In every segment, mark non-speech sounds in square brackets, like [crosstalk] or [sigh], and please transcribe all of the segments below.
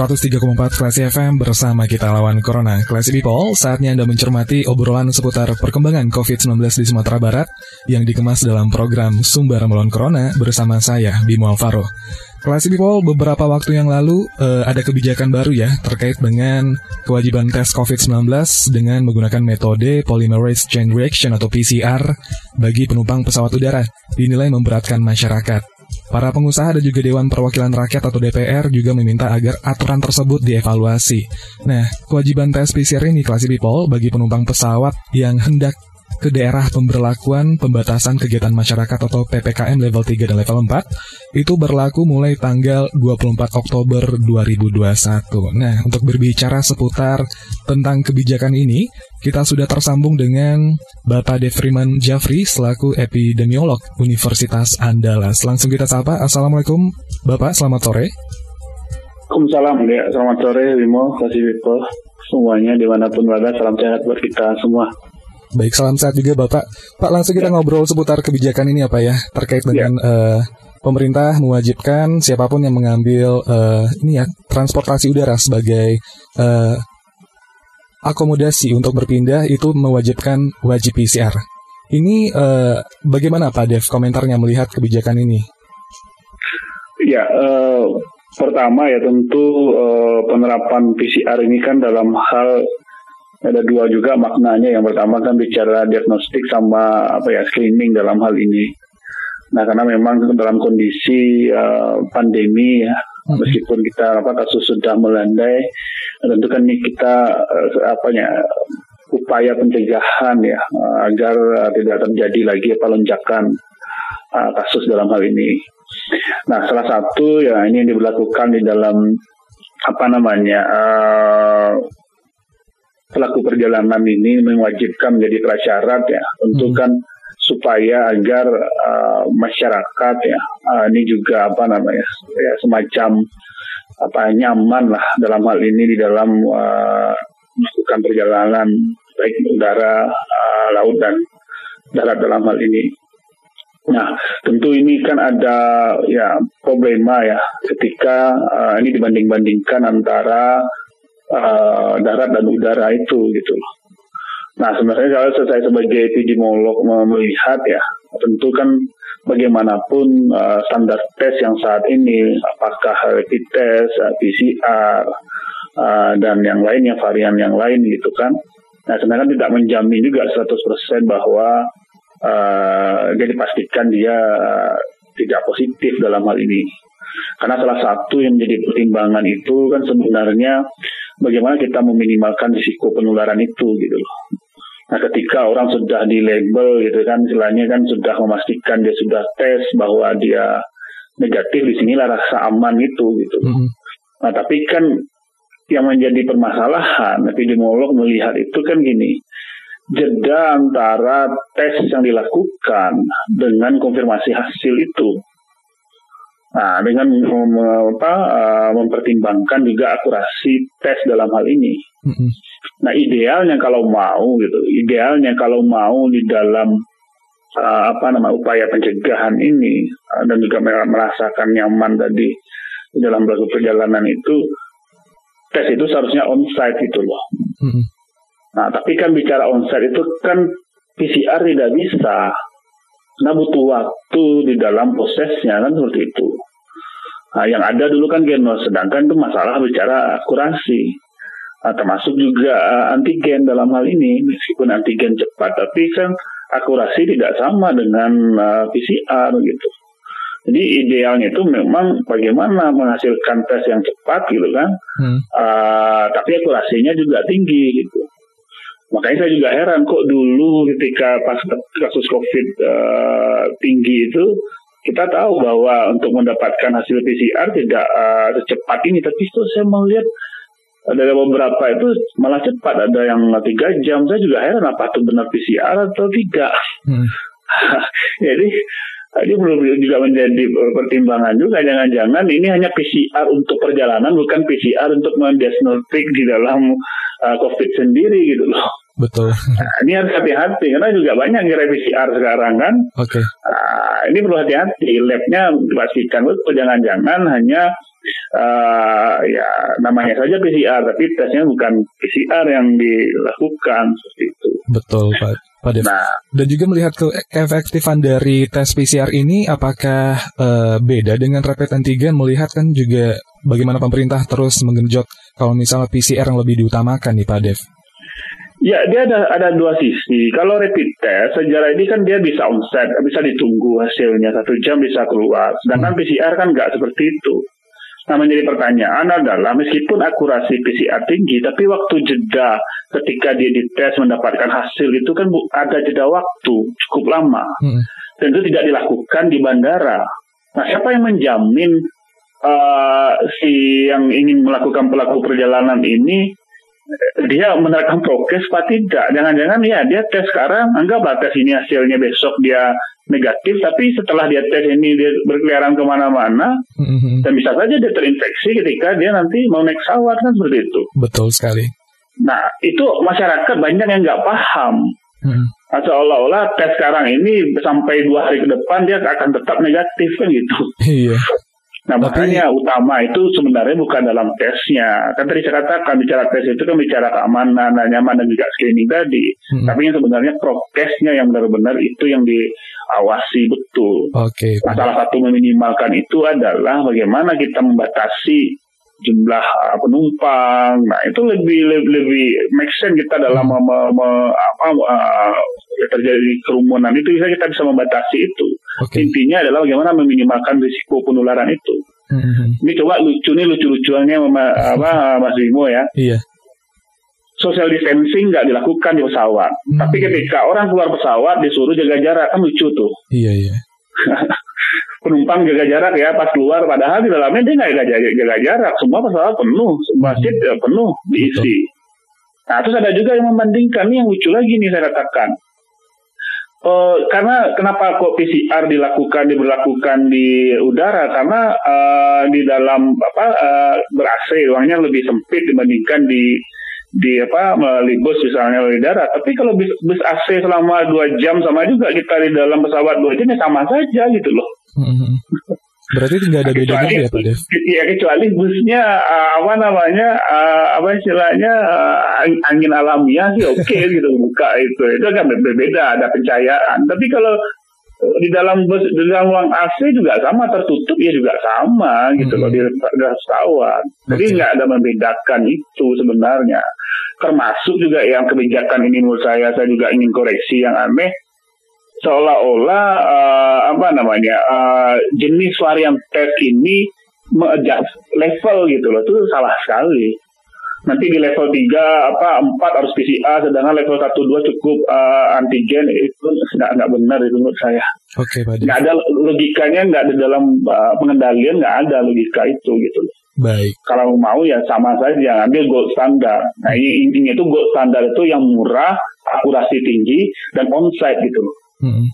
103,4 Klasi FM bersama kita lawan Corona. Klasi People, saatnya Anda mencermati obrolan seputar perkembangan COVID-19 di Sumatera Barat yang dikemas dalam program Sumber Melawan Corona bersama saya, Bimo Alvaro. Klasi People, beberapa waktu yang lalu uh, ada kebijakan baru ya terkait dengan kewajiban tes COVID-19 dengan menggunakan metode Polymerase Chain Reaction atau PCR bagi penumpang pesawat udara dinilai memberatkan masyarakat. Para pengusaha dan juga Dewan Perwakilan Rakyat atau DPR juga meminta agar aturan tersebut dievaluasi. Nah, kewajiban tes PCR ini kelas people bagi penumpang pesawat yang hendak ke daerah pemberlakuan pembatasan kegiatan masyarakat atau PPKM level 3 dan level 4 itu berlaku mulai tanggal 24 Oktober 2021. Nah, untuk berbicara seputar tentang kebijakan ini, kita sudah tersambung dengan Bapak Devriman Jafri selaku epidemiolog Universitas Andalas. Langsung kita sapa. Assalamualaikum Bapak, selamat sore. Waalaikumsalam ya, selamat sore Wimo, kasih Wipo, semuanya di mana pun berada, salam sehat buat kita semua. Baik, salam sehat juga Bapak. Pak, langsung kita ya. ngobrol seputar kebijakan ini apa ya, terkait dengan ya. uh, pemerintah mewajibkan siapa pun yang mengambil uh, ini ya transportasi udara sebagai uh, akomodasi untuk berpindah itu mewajibkan wajib PCR. Ini uh, bagaimana Pak Dev komentarnya melihat kebijakan ini? Ya, uh, pertama ya tentu uh, penerapan PCR ini kan dalam hal ada dua juga maknanya. Yang pertama kan bicara diagnostik sama apa ya screening dalam hal ini. Nah karena memang dalam kondisi uh, pandemi ya, hmm. meskipun kita apa kasus sudah melandai, tentu kan ini kita uh, apa ya upaya pencegahan ya uh, agar uh, tidak terjadi lagi apa lonjakan uh, kasus dalam hal ini. Nah salah satu ya ini yang diberlakukan di dalam apa namanya uh, pelaku perjalanan ini mewajibkan menjadi prasyarat ya untuk hmm. kan supaya agar uh, masyarakat ya uh, ini juga apa namanya ya semacam apa nyaman lah dalam hal ini di dalam uh, melakukan perjalanan baik udara, uh, laut dan darat dalam hal ini. Nah, tentu ini kan ada ya problema ya ketika uh, ini dibanding-bandingkan antara uh, darat dan udara itu gitu loh. Nah sebenarnya kalau saya sebagai epidemiolog melihat ya tentu kan bagaimanapun uh, standar tes yang saat ini apakah rapid test, uh, PCR uh, dan yang lainnya varian yang lain gitu kan. Nah sebenarnya tidak menjamin juga 100% bahwa uh, dia dipastikan dia uh, tidak positif dalam hal ini. Karena salah satu yang menjadi pertimbangan itu kan sebenarnya bagaimana kita meminimalkan risiko penularan itu gitu loh. Nah ketika orang sudah di label gitu kan, istilahnya kan sudah memastikan dia sudah tes bahwa dia negatif, di sinilah rasa aman itu gitu. Mm -hmm. Nah tapi kan yang menjadi permasalahan epidemiolog melihat itu kan gini, jeda antara tes yang dilakukan dengan konfirmasi hasil itu Nah, dengan mem, apa, uh, mempertimbangkan juga akurasi tes dalam hal ini. Mm-hmm. Nah, idealnya kalau mau gitu, idealnya kalau mau di dalam uh, apa nama upaya pencegahan ini uh, dan juga merasakan nyaman tadi di dalam melakukan perjalanan itu, tes itu seharusnya onsite gitu loh. Mm-hmm. Nah, tapi kan bicara onsite itu kan PCR tidak bisa. Nah butuh waktu di dalam prosesnya kan seperti itu. Nah, yang ada dulu kan genos, sedangkan itu masalah bicara akurasi. Nah, termasuk juga uh, antigen dalam hal ini, meskipun antigen cepat, tapi kan akurasi tidak sama dengan uh, PCR gitu. Jadi idealnya itu memang bagaimana menghasilkan tes yang cepat gitu kan, hmm. uh, tapi akurasinya juga tinggi gitu. Makanya saya juga heran kok dulu ketika pas kasus COVID uh, tinggi itu kita tahu bahwa untuk mendapatkan hasil PCR tidak uh, secepat ini, tapi itu saya melihat ada beberapa itu malah cepat, ada yang tiga jam. Saya juga heran apa itu benar PCR atau tidak. Hmm. [laughs] Jadi ini perlu juga menjadi pertimbangan juga. Jangan-jangan ini hanya PCR untuk perjalanan, bukan PCR untuk mendiagnostik di dalam uh, COVID sendiri gitu loh. Betul. Nah, ini harus hati-hati karena juga banyak yang PCR sekarang kan. Oke. Okay. Nah, ini perlu hati-hati. Labnya dipastikan betul jangan-jangan hanya uh, ya namanya saja PCR tapi tesnya bukan PCR yang dilakukan seperti itu. Betul Pak. Pak Dev. Nah, dan juga melihat ke keefektifan dari tes PCR ini apakah uh, beda dengan rapid antigen melihat kan juga bagaimana pemerintah terus menggenjot kalau misalnya PCR yang lebih diutamakan nih Pak Dev. Ya, dia ada ada dua sisi. Kalau rapid test, sejarah ini kan dia bisa onset, bisa ditunggu hasilnya satu jam bisa keluar. Sedangkan hmm. PCR kan nggak seperti itu. Nah, menjadi pertanyaan adalah meskipun akurasi PCR tinggi, tapi waktu jeda ketika dia dites mendapatkan hasil itu kan ada jeda waktu cukup lama. Hmm. Dan itu tidak dilakukan di bandara. Nah, siapa yang menjamin uh, si yang ingin melakukan pelaku perjalanan ini dia menerapkan prokes apa tidak. Jangan-jangan ya dia tes sekarang, anggaplah tes ini hasilnya besok dia negatif, tapi setelah dia tes ini dia berkeliaran ke mana-mana, mm-hmm. dan bisa saja dia terinfeksi ketika dia nanti mau naik pesawat kan seperti itu. Betul sekali. Nah itu masyarakat banyak yang nggak paham. Mm-hmm. Nah, seolah-olah tes sekarang ini sampai dua hari ke depan dia akan tetap negatif kan gitu. Iya. Nah makanya utama itu sebenarnya bukan dalam tesnya. Kan tadi saya katakan bicara tes itu kan bicara keamanan, nyaman dan juga screening tadi. Hmm. Tapi yang sebenarnya prokesnya yang benar-benar itu yang diawasi betul. Oke. Okay, nah, salah satu meminimalkan itu adalah bagaimana kita membatasi jumlah uh, penumpang. Nah itu lebih lebih, lebih make sense kita dalam hmm. me, me, apa uh, terjadi kerumunan itu bisa kita bisa membatasi itu. Okay. Intinya adalah bagaimana meminimalkan risiko penularan itu. Hmm. Ini coba lucu nih lucu-lucuannya apa Mas Bimo ya. Iya. Social distancing nggak dilakukan di pesawat, hmm. tapi ketika orang keluar pesawat disuruh jaga jarak kan lucu tuh. Iya iya. [laughs] penumpang jaga jarak ya pas keluar padahal di dalamnya dia nggak jaga, jaga jarak. Semua pesawat penuh masjid ya, penuh diisi. Nah terus ada juga yang membandingkan. Ini yang lucu lagi nih saya katakan. Uh, karena kenapa kok PCR dilakukan diberlakukan di udara? Karena uh, di dalam apa uh, ber AC ruangnya lebih sempit dibandingkan di di apa melalui bus misalnya di darat tapi kalau bus, bus AC selama dua jam sama juga kita di dalam pesawat dua jam ya sama saja gitu loh hmm Berarti tidak ada bedanya ya Pak Dev? Iya kecuali busnya uh, apa namanya uh, apa istilahnya uh, angin alamiah sih oke okay, [laughs] gitu buka itu itu kan berbeda ada pencahayaan. Tapi kalau di dalam bus di dalam ruang AC juga sama tertutup ya juga sama gitu hmm. loh di pesawat. Jadi nggak ada membedakan itu sebenarnya. Termasuk juga yang kebijakan ini menurut saya saya juga ingin koreksi yang aneh seolah-olah uh, apa namanya uh, jenis varian tes ini mengadjust level gitu loh itu salah sekali nanti di level 3 apa 4 harus PCR sedangkan level 1 2 cukup uh, antigen itu nggak nggak benar itu menurut saya. Oke, okay, Nggak ada logikanya nggak ada dalam uh, pengendalian nggak ada logika itu gitu. Baik. Kalau mau ya sama saja ambil gold standar. Nah ini intinya itu gold standar itu yang murah, akurasi tinggi dan onsite gitu loh. Hmm.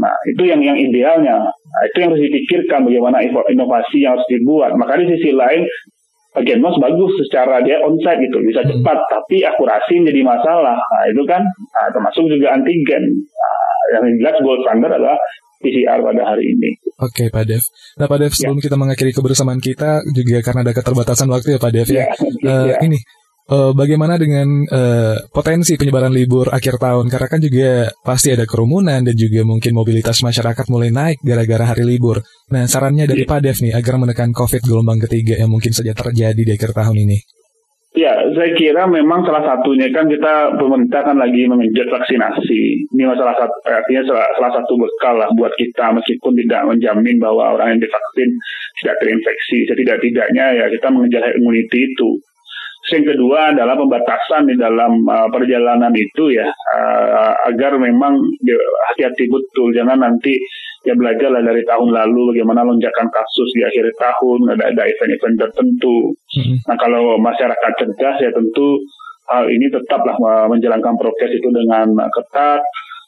Nah, itu yang yang idealnya. Nah, itu yang harus dipikirkan bagaimana inovasi yang harus dibuat. Maka di sisi lain, Genmos bagus secara dia onsite gitu, bisa hmm. cepat, tapi akurasi jadi masalah. Nah, itu kan nah, termasuk juga antigen. Nah, yang jelas gold standard adalah PCR pada hari ini. Oke, Pak Dev. Nah, Pak Dev, sebelum ya. kita mengakhiri kebersamaan kita, juga karena ada keterbatasan waktu ya, Pak Dev ya. ya. Uh, [laughs] ya. Ini, uh, bagaimana dengan uh, potensi penyebaran libur akhir tahun? Karena kan juga pasti ada kerumunan dan juga mungkin mobilitas masyarakat mulai naik gara-gara hari libur. Nah, sarannya dari Pak Dev nih agar menekan COVID gelombang ketiga yang mungkin saja terjadi di akhir tahun ini. Ya, saya kira memang salah satunya kan kita pemerintah kan lagi mengejar vaksinasi. Ini masalah satu, artinya salah, salah satu bekal lah buat kita meskipun tidak menjamin bahwa orang yang divaksin tidak terinfeksi. Setidak-tidaknya ya kita mengejar immunity itu. Yang kedua adalah pembatasan di dalam uh, perjalanan itu ya uh, agar memang hati-hati betul jangan nanti ya belajarlah dari tahun lalu bagaimana lonjakan kasus di akhir tahun ada ada event-event tertentu. Mm-hmm. Nah kalau masyarakat cerdas ya tentu hal ini tetaplah menjalankan prokes itu dengan ketat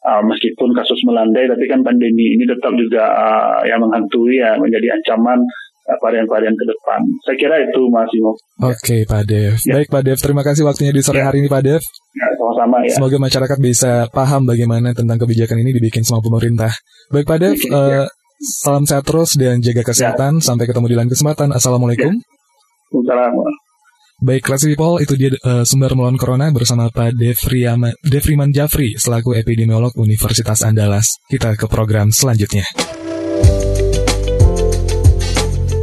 uh, meskipun kasus melandai tapi kan pandemi ini tetap juga uh, yang menghantui ya menjadi ancaman varian-varian ke depan. Saya kira itu Mas Imo. Oke Pak Dev. Ya. Baik Pak Dev, terima kasih waktunya di sore ya. hari ini Pak Dev. Ya, sama-sama ya. Semoga masyarakat bisa paham bagaimana tentang kebijakan ini dibikin sama pemerintah. Baik Pak Dev, ya. uh, salam sehat terus dan jaga kesehatan. Ya. Sampai ketemu di lain kesempatan. Assalamualaikum. Ya. Assalamualaikum. Baik, Classy People, itu dia uh, sumber melawan corona bersama Pak Devriama, Devriman Jafri selaku epidemiolog Universitas Andalas. Kita ke program selanjutnya.